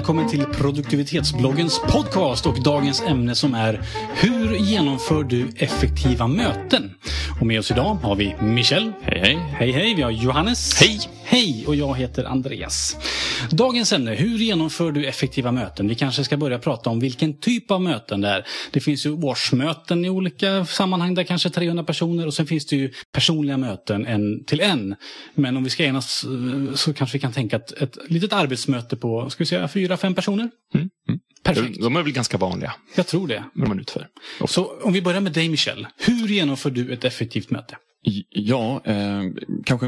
välkommen till produktivitetsbloggens podcast och dagens ämne som är Hur genomför du effektiva möten? Och med oss idag har vi Michel. Hej hej. Hej hej. Vi har Johannes. Hej. Hej och jag heter Andreas. Dagens ämne, hur genomför du effektiva möten? Vi kanske ska börja prata om vilken typ av möten det är. Det finns ju årsmöten i olika sammanhang där kanske 300 personer och sen finns det ju personliga möten en till en. Men om vi ska enas eh, så kanske vi kan tänka ett, ett litet arbetsmöte på, ska vi säga fyra, fem personer? Mm. Mm. Perfekt. De är väl ganska vanliga. Jag tror det. De man utför. Så om vi börjar med dig Michel. Hur genomför du ett effektivt möte? Ja, eh, kanske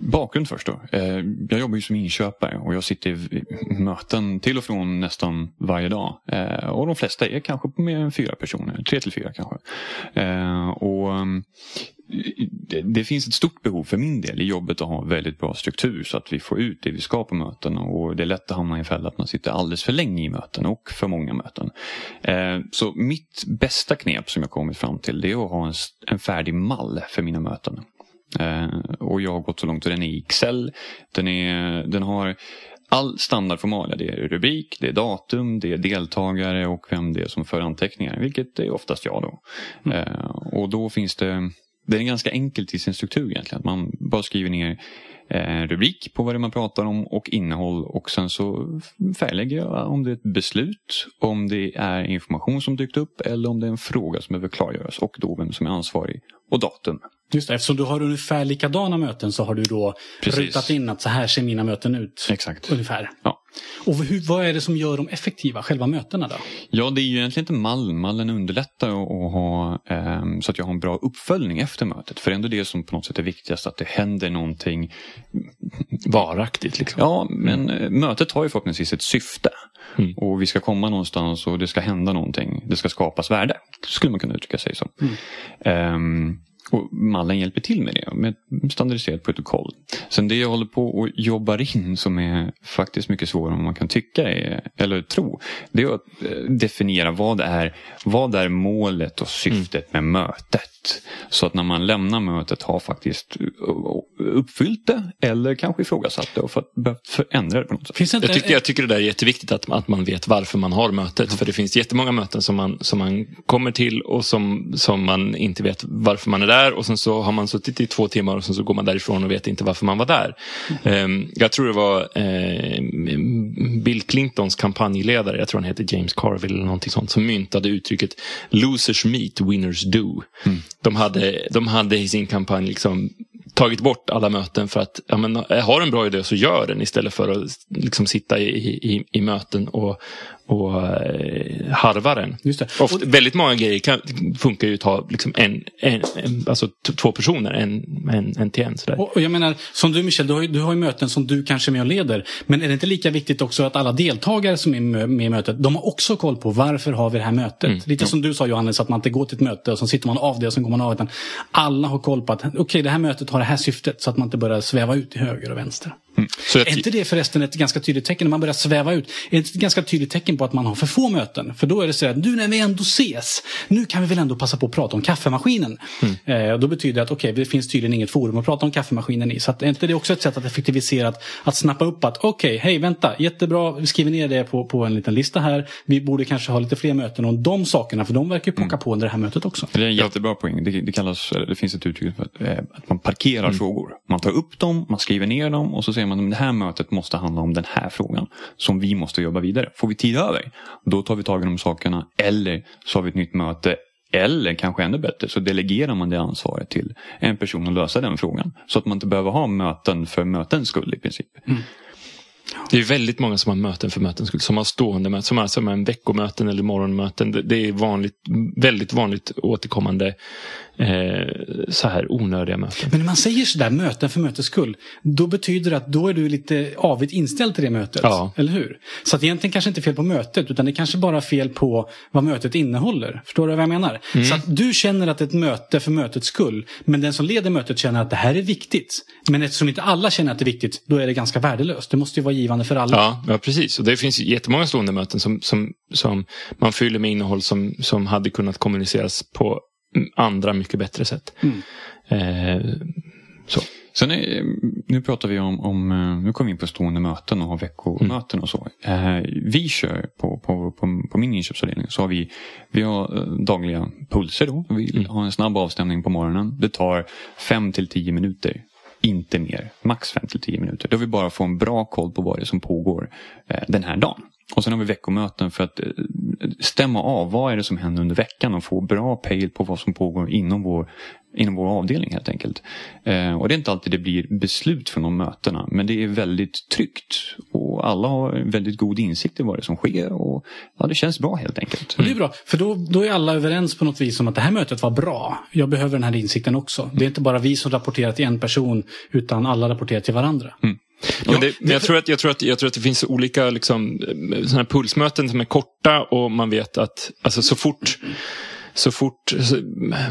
bakgrund först då. Eh, jag jobbar ju som inköpare och jag sitter i möten till och från nästan varje dag. Eh, och de flesta är kanske på mer än fyra personer, tre till fyra kanske. Eh, och mm, det, finns ett stort behov för min del i jobbet att ha väldigt bra struktur så att vi får ut det vi ska på möten och det är lätt att hamna i en fälla att man sitter alldeles för länge i möten och för många möten. Så mitt bästa knep som jag kommit fram till det är att ha en färdig mall för mina möten. Eh, och jag har gått så långt att den är i Excel. Den, är, den har all standardformalia. Det är rubrik, det är datum, det är deltagare och vem det är som för anteckningar. Vilket är oftast jag då. Mm. Eh, och då finns det den är ganska enkel till sin struktur egentligen. Man bara skriver ner eh, rubrik på vad det är man pratar om och innehåll och sen så färglägger jag om det är ett beslut, om det är information som dykt upp eller om det är en fråga som behöver klargöras och då vem som är ansvarig och datum. Just det, eftersom du har ungefär likadana möten så har du då Precis. rutat in att så här ser mina möten ut. Exakt. Ungefär. Ja. Och hur, vad är det som gör dem effektiva, själva mötena då? Ja, det är ju egentligen inte mallen. Mallen underlättar att ha eh, så att jag har en bra uppföljning efter mötet. För det är ändå det som på något sätt är viktigast, att det händer någonting varaktigt. Liksom. Ja, men mm. mötet har ju förhoppningsvis ett syfte. Mm. Och vi ska komma någonstans och det ska hända någonting. Det ska skapas värde, skulle man kunna uttrycka sig som. Mm. Um, och mallen hjälper till med det, med ett standardiserat protokoll. Sen det jag håller på och jobbar in som är faktiskt mycket svårare än man kan tycka är, eller tro. Det är att eh, definiera vad är, vad är målet och syftet mm. med mötet. Så att när man lämnar mötet har faktiskt uppfyllt det eller kanske ifrågasatt det och för, förändra det på något sätt. Finns inte... jag, tycker, jag tycker det där är jätteviktigt att, att man vet varför man har mötet. Mm. För det finns jättemånga möten som man, som man kommer till och som, som man inte vet varför man är där och sen så har man suttit i två timmar och sen så går man därifrån och vet inte varför man var där. Mm. jag tror det var eh, Bill Clintons kampanjledare, jag tror han heter James Carville eller någonting sånt, som myntade uttrycket Losers meet, winners do. Mm. De, hade, de hade i sin kampanj liksom tagit bort alla möten för att ja, men, har en bra idé så gör den istället för att liksom, sitta i, i, i möten och, och eh, harva den. Just det. Ofta, och, väldigt många grejer kan, funkar ju att ta liksom en, en, en, alltså två personer, en, en, en till en. Sådär. Och, och jag menar, som du Michel, du har, du har ju möten som du kanske är med och leder. Men är det inte lika viktigt också att alla deltagare som är med i mötet, de har också koll på varför har vi det här mötet? Mm. Lite ja. som du sa Johannes, att man inte går till ett möte och så sitter man av det och så går man av. Utan alla har koll på att okej, okay, det här mötet har det här syftet så att man inte börjar sväva ut till höger och vänster. Mm. Är inte det förresten ett ganska tydligt tecken när man börjar sväva ut? Är det inte ett ganska tydligt tecken på att man har för få möten? För då är det så att nu när vi ändå ses, nu kan vi väl ändå passa på att prata om kaffemaskinen. Mm. Eh, då betyder det att okej, okay, det finns tydligen inget forum att prata om kaffemaskinen i. Så att, är inte det också ett sätt att effektivisera, att, att snappa upp att okej, okay, hej, vänta, jättebra, vi skriver ner det på, på en liten lista här. Vi borde kanske ha lite fler möten om de sakerna, för de verkar ju plocka mm. på under det här mötet också. Det är en jättebra poäng. Det, det, kallas, det finns ett uttryck för att, eh, att man parkerar mm. frågor. Man tar upp dem, man skriver ner dem och så säger man att det här mötet måste handla om den här frågan som vi måste jobba vidare. Får vi tid över, då tar vi tag i de sakerna eller så har vi ett nytt möte eller kanske ännu bättre så delegerar man det ansvaret till en person att lösa den frågan. Så att man inte behöver ha möten för mötens skull i princip. Mm. Det är väldigt många som har möten för mötens skull. Som har stående möten, som har, som en veckomöten eller morgonmöten. Det är vanligt, väldigt vanligt återkommande eh, så här onödiga möten. Men när man säger sådär möten för mötets skull. Då betyder det att då är du lite avigt inställd till det mötet. Ja. Eller hur? Så att egentligen kanske inte fel på mötet utan det kanske bara fel på vad mötet innehåller. Förstår du vad jag menar? Mm. Så att du känner att ett möte för mötets skull. Men den som leder mötet känner att det här är viktigt. Men eftersom inte alla känner att det är viktigt då är det ganska värdelöst. Det måste ju vara givande för alla. Ja, ja precis. Och det finns jättemånga stående möten som, som, som man fyller med innehåll som, som hade kunnat kommuniceras på andra mycket bättre sätt. Mm. Eh, så. Sen är, nu pratar vi om, om, eh, nu kommer vi in på stående möten och har veckomöten och så. Eh, vi kör på, på, på, på min inköpsavdelning så har vi, vi har dagliga pulser då. Vi mm. har en snabb avstämning på morgonen. Det tar fem till tio minuter inte mer, max 5 till 10 minuter. Då vi bara får en bra koll på vad det är som pågår eh, den här dagen. Och sen har vi veckomöten för att eh, stämma av vad är det som händer under veckan och få bra pejl på vad som pågår inom vår, inom vår avdelning helt enkelt. Eh, och det är inte alltid det blir beslut från de mötena men det är väldigt tryggt. Och alla har väldigt god insikt i vad det är som sker och ja, det känns bra helt enkelt. Och det är bra, för då, då är alla överens på något vis om att det här mötet var bra. Jag behöver den här insikten också. Det är inte bara vi som rapporterar till en person utan alla rapporterar till varandra. Mm. Men, det, men jag, tror att, jag, tror att, jag tror att det finns olika liksom, såna pulsmöten som är korta och man vet att alltså, så fort så fort, så,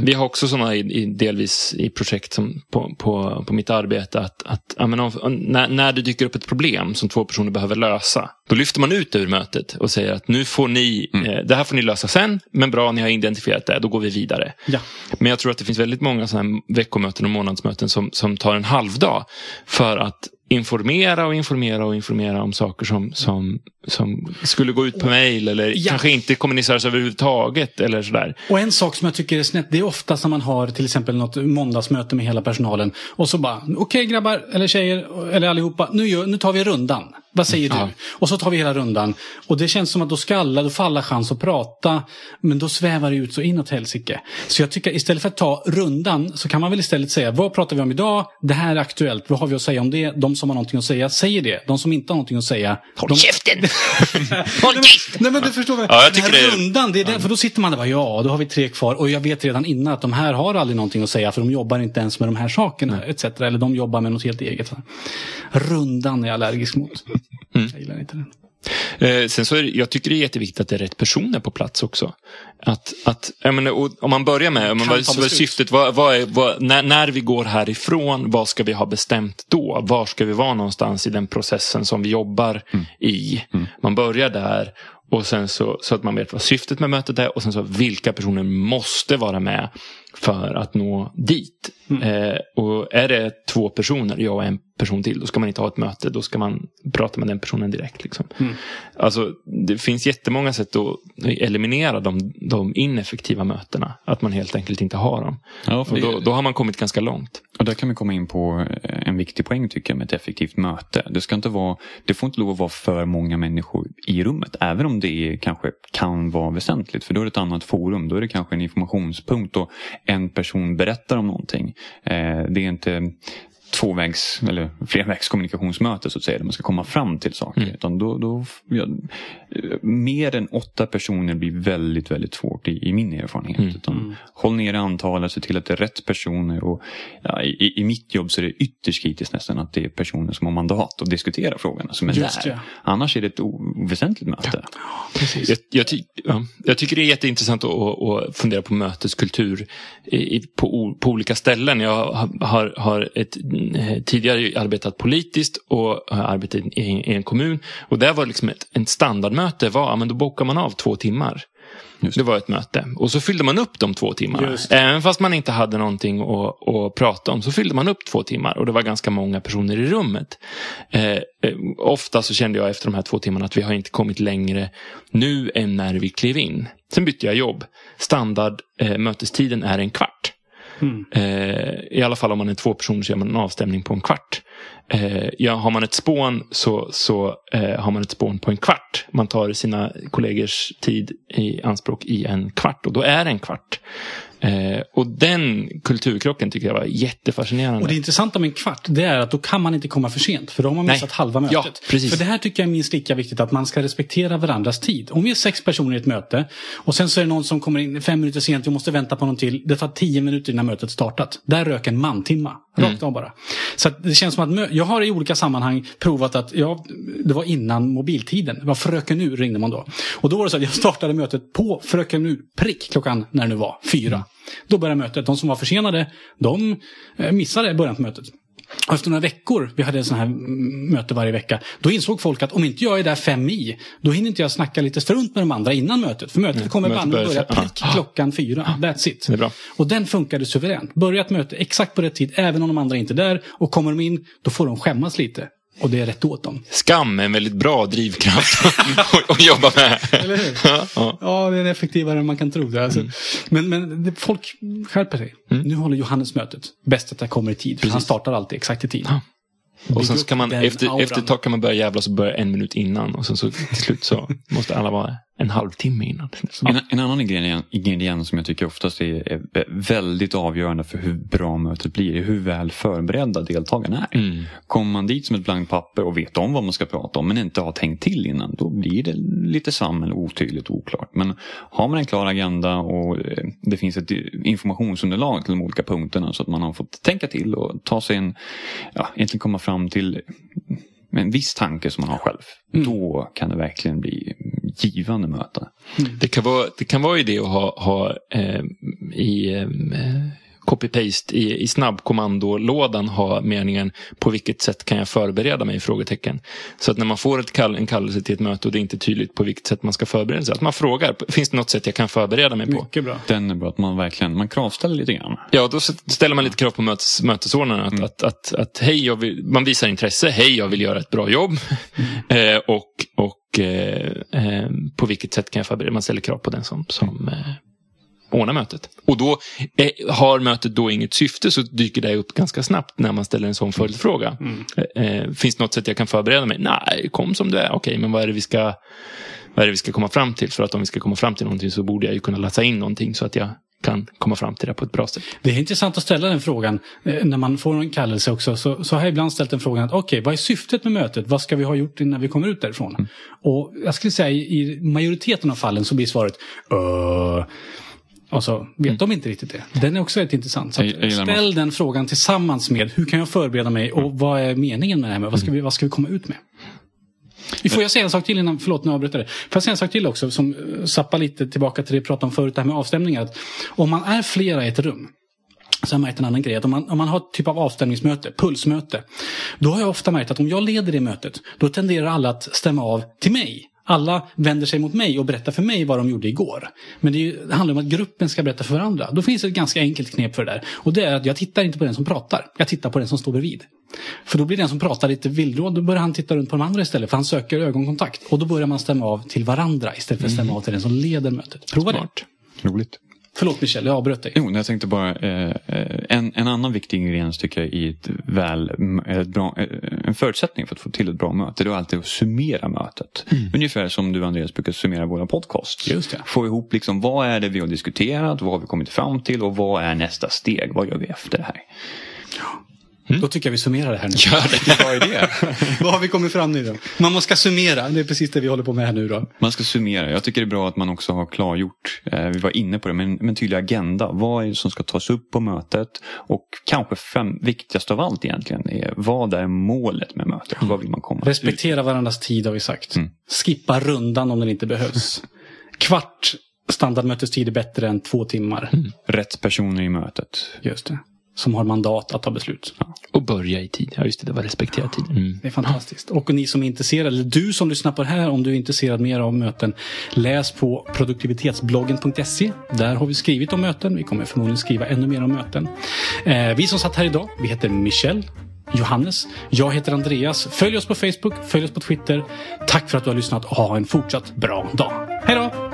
vi har också sådana i, i, delvis i projekt som på, på, på mitt arbete att, att ja, men om, när, när det dyker upp ett problem som två personer behöver lösa. Då lyfter man ut det ur mötet och säger att nu får ni, mm. eh, det här får ni lösa sen, men bra ni har identifierat det, då går vi vidare. Ja. Men jag tror att det finns väldigt många sådana veckomöten och månadsmöten som, som tar en halvdag för att informera och informera och informera om saker som, som, som skulle gå ut på mail eller ja. kanske inte kommuniceras överhuvudtaget. Eller sådär. Och en sak som jag tycker är snett, det är ofta som man har till exempel något måndagsmöte med hela personalen och så bara, okej okay, grabbar eller tjejer eller allihopa, nu, gör, nu tar vi rundan. Vad säger du? Ja. Och så tar vi hela rundan. Och det känns som att då ska alla, då får alla chans att prata. Men då svävar det ut så inåt helsike. Så jag tycker istället för att ta rundan så kan man väl istället säga, vad pratar vi om idag? Det här är aktuellt. Vad har vi att säga om det? De som har någonting att säga, säger det. De som inte har någonting att säga. Håll de... käften! Håll tyst! Nej men du förstår mig. Ja, jag den här det... rundan, det är det, för då sitter man där och bara, ja, då har vi tre kvar. Och jag vet redan innan att de här har aldrig någonting att säga för de jobbar inte ens med de här sakerna. Etc. Eller de jobbar med något helt eget. Rundan är jag allergisk mot. Mm. Jag gillar inte den. Eh, sen så är det, jag tycker det är jätteviktigt att det är rätt personer på plats också. Att, att, menar, om man börjar med vad, vad är syftet, vad, vad är, vad, när, när, vi går härifrån, vad ska vi ha bestämt då? Var ska vi vara någonstans i den processen som vi jobbar mm. i? Mm. Man börjar där och sen så, så att man vet vad syftet med mötet är och sen så vilka personer måste vara med för att nå dit. Mm. Eh, och är det två personer, jag och en person till, då ska man inte ha ett möte. Då ska man prata med den personen direkt. Liksom. Mm. Alltså, det finns jättemånga sätt att eliminera de, de ineffektiva mötena. Att man helt enkelt inte har dem. Ja, och då, då, har man kommit ganska långt. Och där kan vi komma in på eh, en viktig poäng tycker jag med ett effektivt möte. Det, ska inte vara, det får inte lov att vara för många människor i rummet. Även om det kanske kan vara väsentligt. För då är det ett annat forum. Då är det kanske en informationspunkt. Och en person berättar om någonting. Eh, det är inte tvåvägs eller flervägskommunikationsmöte så att säga, där man ska komma fram till saker. Mm. Utan då, då, ja, mer än åtta personer blir väldigt, väldigt svårt i, i min erfarenhet. Mm. Utan, mm. Håll ner antalet, se till att det är rätt personer. Och, ja, i, I mitt jobb så är det ytterst kritiskt nästan att det är personer som har mandat att diskutera frågorna som är Just där. Ja. Annars är det ett oväsentligt möte. Ja, jag, jag, ty, ja, jag, tycker det är jätteintressant att, att fundera på möteskultur i, på, på olika ställen. Jag har, har ett eh, tidigare arbetat politiskt och arbetat i, i, en kommun. Och där var liksom ett, ett standardmöte var, ja, men då bokar man av två timmar. Det. det. var ett möte. Och så fyllde man upp de två timmarna. Även fast man inte hade någonting att, att, prata om så fyllde man upp två timmar. Och det var ganska många personer i rummet. Eh, eh, ofta så kände jag efter de här två timmarna att vi har inte kommit längre nu än när vi klev in. Sen bytte jag jobb. Standard eh, mötestiden är en kvart. Mm. Eh, I alla fall om man är två personer så gör man en avstämning på en kvart. Eh, ja, har man ett spån så, så eh, har man ett spån på en kvart. Man tar sina kollegors tid i anspråk i en kvart och då är det en kvart. Eh, och den kulturkrocken tycker jag var jättefascinerande. Och det intressanta med en kvart, det är att då kan man inte komma för sent. För då har man missat Nej. halva mötet. Ja, precis. För det här tycker jag är minst lika viktigt, att man ska respektera varandras tid. Om vi är sex personer i ett möte och sen så är det någon som kommer in fem minuter sent, vi måste vänta på någon till. Det tar tio minuter innan mötet startat. Där rök en mantimma. Rakt mm. av bara. Så det känns som att jag har i olika sammanhang provat att, ja, det var innan mobiltiden. Det var Fröken Nu ringde man då. Och då var det så att jag startade mötet på Fröken Nu prick klockan när det nu var, fyra. Då började mötet. De som var försenade, de eh, missade början på mötet. Efter några veckor, vi hade en sån här mm, möte varje vecka, då insåg folk att om inte jag är där fem i, då hinner inte jag snacka lite strunt med de andra innan mötet. För mötet kommer mötet börja prick klockan fyra. That's it. Och den funkade suveränt. Börja ett möte exakt på rätt tid, även om de andra inte är där. Och kommer de in, då får de skämmas lite. Och det är rätt åt dem. Skam är en väldigt bra drivkraft att- jobba med. Eller hur? Ja, ja. Ja, det är effektivare än man kan tro. Det. Alltså, Men, men det, folk skärper sig. Nu håller Johannes mötet. Bäst att jag kommer i tid. För han startar alltid exakt i tid. Och sen ska man, efter, auran. efter ett tag kan man börja jävlas och börja en minut innan. Och sen så till slut så måste alla vara en halvtimme innan. En, en annan ingrediens, ingrediens som jag tycker oftast är, är väldigt avgörande för hur bra mötet blir är hur väl förberedda deltagarna är. Mm. Kommer man dit som ett blankt papper och vet om vad man ska prata om men inte har tänkt till innan då blir det lite svammel, otydligt och oklart. Men har man en klar agenda och eh, det finns ett informationsunderlag till de olika punkterna så att man har fått tänka till och ta sig en, ja, egentligen komma fram till en viss tanke som man har själv. Då kan det verkligen bli givande möte. Mm. Det kan vara, det kan vara idé att ha, ha eh, i eh, copy-paste i, i snabbkommandolådan ha meningen på vilket sätt kan jag förbereda mig? frågetecken. Så att när man får ett kall, en kallelse till ett möte och det är inte tydligt på vilket sätt man ska förbereda sig. Att man frågar, finns det något sätt jag kan förbereda mig på? Mycket bra. Den är bra att man verkligen man kravställer lite grann. Ja, då ställer man lite krav på mötes, mötesordnarna. Att, att, att, att hej, jag vill, man visar intresse. Hej, jag vill göra ett bra jobb. eh, och och eh, eh, på vilket sätt kan jag förbereda? Man ställer krav på den som, som ordnar mötet. Och då eh, har mötet då inget syfte så dyker det upp ganska snabbt när man ställer en sån följdfråga. Eh, eh, finns det något sätt jag kan förbereda mig? Nej, kom som du är. Okej, men vad är det vi ska vad är det vi ska komma fram till? För att om vi ska komma fram till någonting så borde jag ju kunna läsa in någonting så att jag kan komma fram till det på ett bra sätt. Det är intressant att ställa den frågan eh, när man får en kallelse också. Så, så har jag ibland ställt den frågan att okej, vad är syftet med mötet? Vad ska vi ha gjort innan vi kommer ut därifrån? Och jag skulle säga i majoriteten av fallen så blir svaret "Öh." Och så vet de inte riktigt det. Den är också rätt intressant. Så Jag- jag ställ den frågan tillsammans med hur kan jag förbereda mig och vad är meningen med det här? Med? Vad, ska vi, vad ska vi komma ut med? Får jag säga en sak till innan, förlåt nu avbryter jag det. Får jag säga en sak till också som eh, sappar lite tillbaka till det vi pratade om förut, det här med avstämningar. Att om man är flera i ett rum så har jag märkt en annan grej. Att om, man, om man har ett typ av avstämningsmöte, pulsmöte. Då har jag ofta märkt att om jag leder det mötet, då tenderar alla att stämma av till mig. Alla vänder sig mot mig och berättar för mig vad de gjorde igår. Men det, ju, det handlar om att gruppen ska berätta för varandra. Då finns det ett ganska enkelt knep för det där. Och det är att jag tittar inte på den som pratar. Jag tittar på den som står bredvid. För då blir den som pratar lite villråd. Då börjar han titta runt på de andra istället. För han söker ögonkontakt. Och då börjar man stämma av till varandra istället för att stämma av till den som leder mötet. Prova Smart. Roligt. Förlåt Michel, jag avbröt dig. Jo, jag tänkte bara, eh, eh, en, en annan viktig ingrediens tycker jag i ett väl, ett bra, eh, en förutsättning för att få till ett bra möte, det är alltid att summera mötet. Ungefär som du Andreas brukar summera våra podcast. Just det. Få ihop liksom, vad är det vi har diskuterat, vad har vi kommit fram till och vad är nästa steg, vad gör vi efter det här? Då tycker jag vi summerar det här nu. Gör det. Bra idé. Vad har vi kommit fram nu då? Man måste summera. Det är precis det vi håller på med här nu då. Man ska summera. Jag tycker det är bra att man också har klargjort, eh, vi var inne på det, men en tydlig agenda. Vad är det som ska tas upp på mötet? Och kanske fem, viktigast av allt egentligen är vad är målet med mötet? Vad vill man komma? Respektera varandras tid har vi sagt. Mm. Skippa rundan om den inte behövs. Kvart standardmötestid är bättre än två timmar. Rätt personer i mötet. Just det. Som har mandat att ta beslut. Och börja i tid. Ja, just det. Det var respektera tid. Mm. Det är fantastiskt. Och ni som är intresserade, eller du som lyssnar på det här, om du är intresserad mer av möten, läs på produktivitetsbloggen.se. Där har vi skrivit om möten. Vi kommer förmodligen skriva ännu mer om möten. Eh, vi som satt här idag, vi heter Michel, Johannes. Jag heter Andreas. Följ oss på Facebook, följ oss på Twitter. Tack för att du har lyssnat och ha en fortsatt bra dag. Hej då!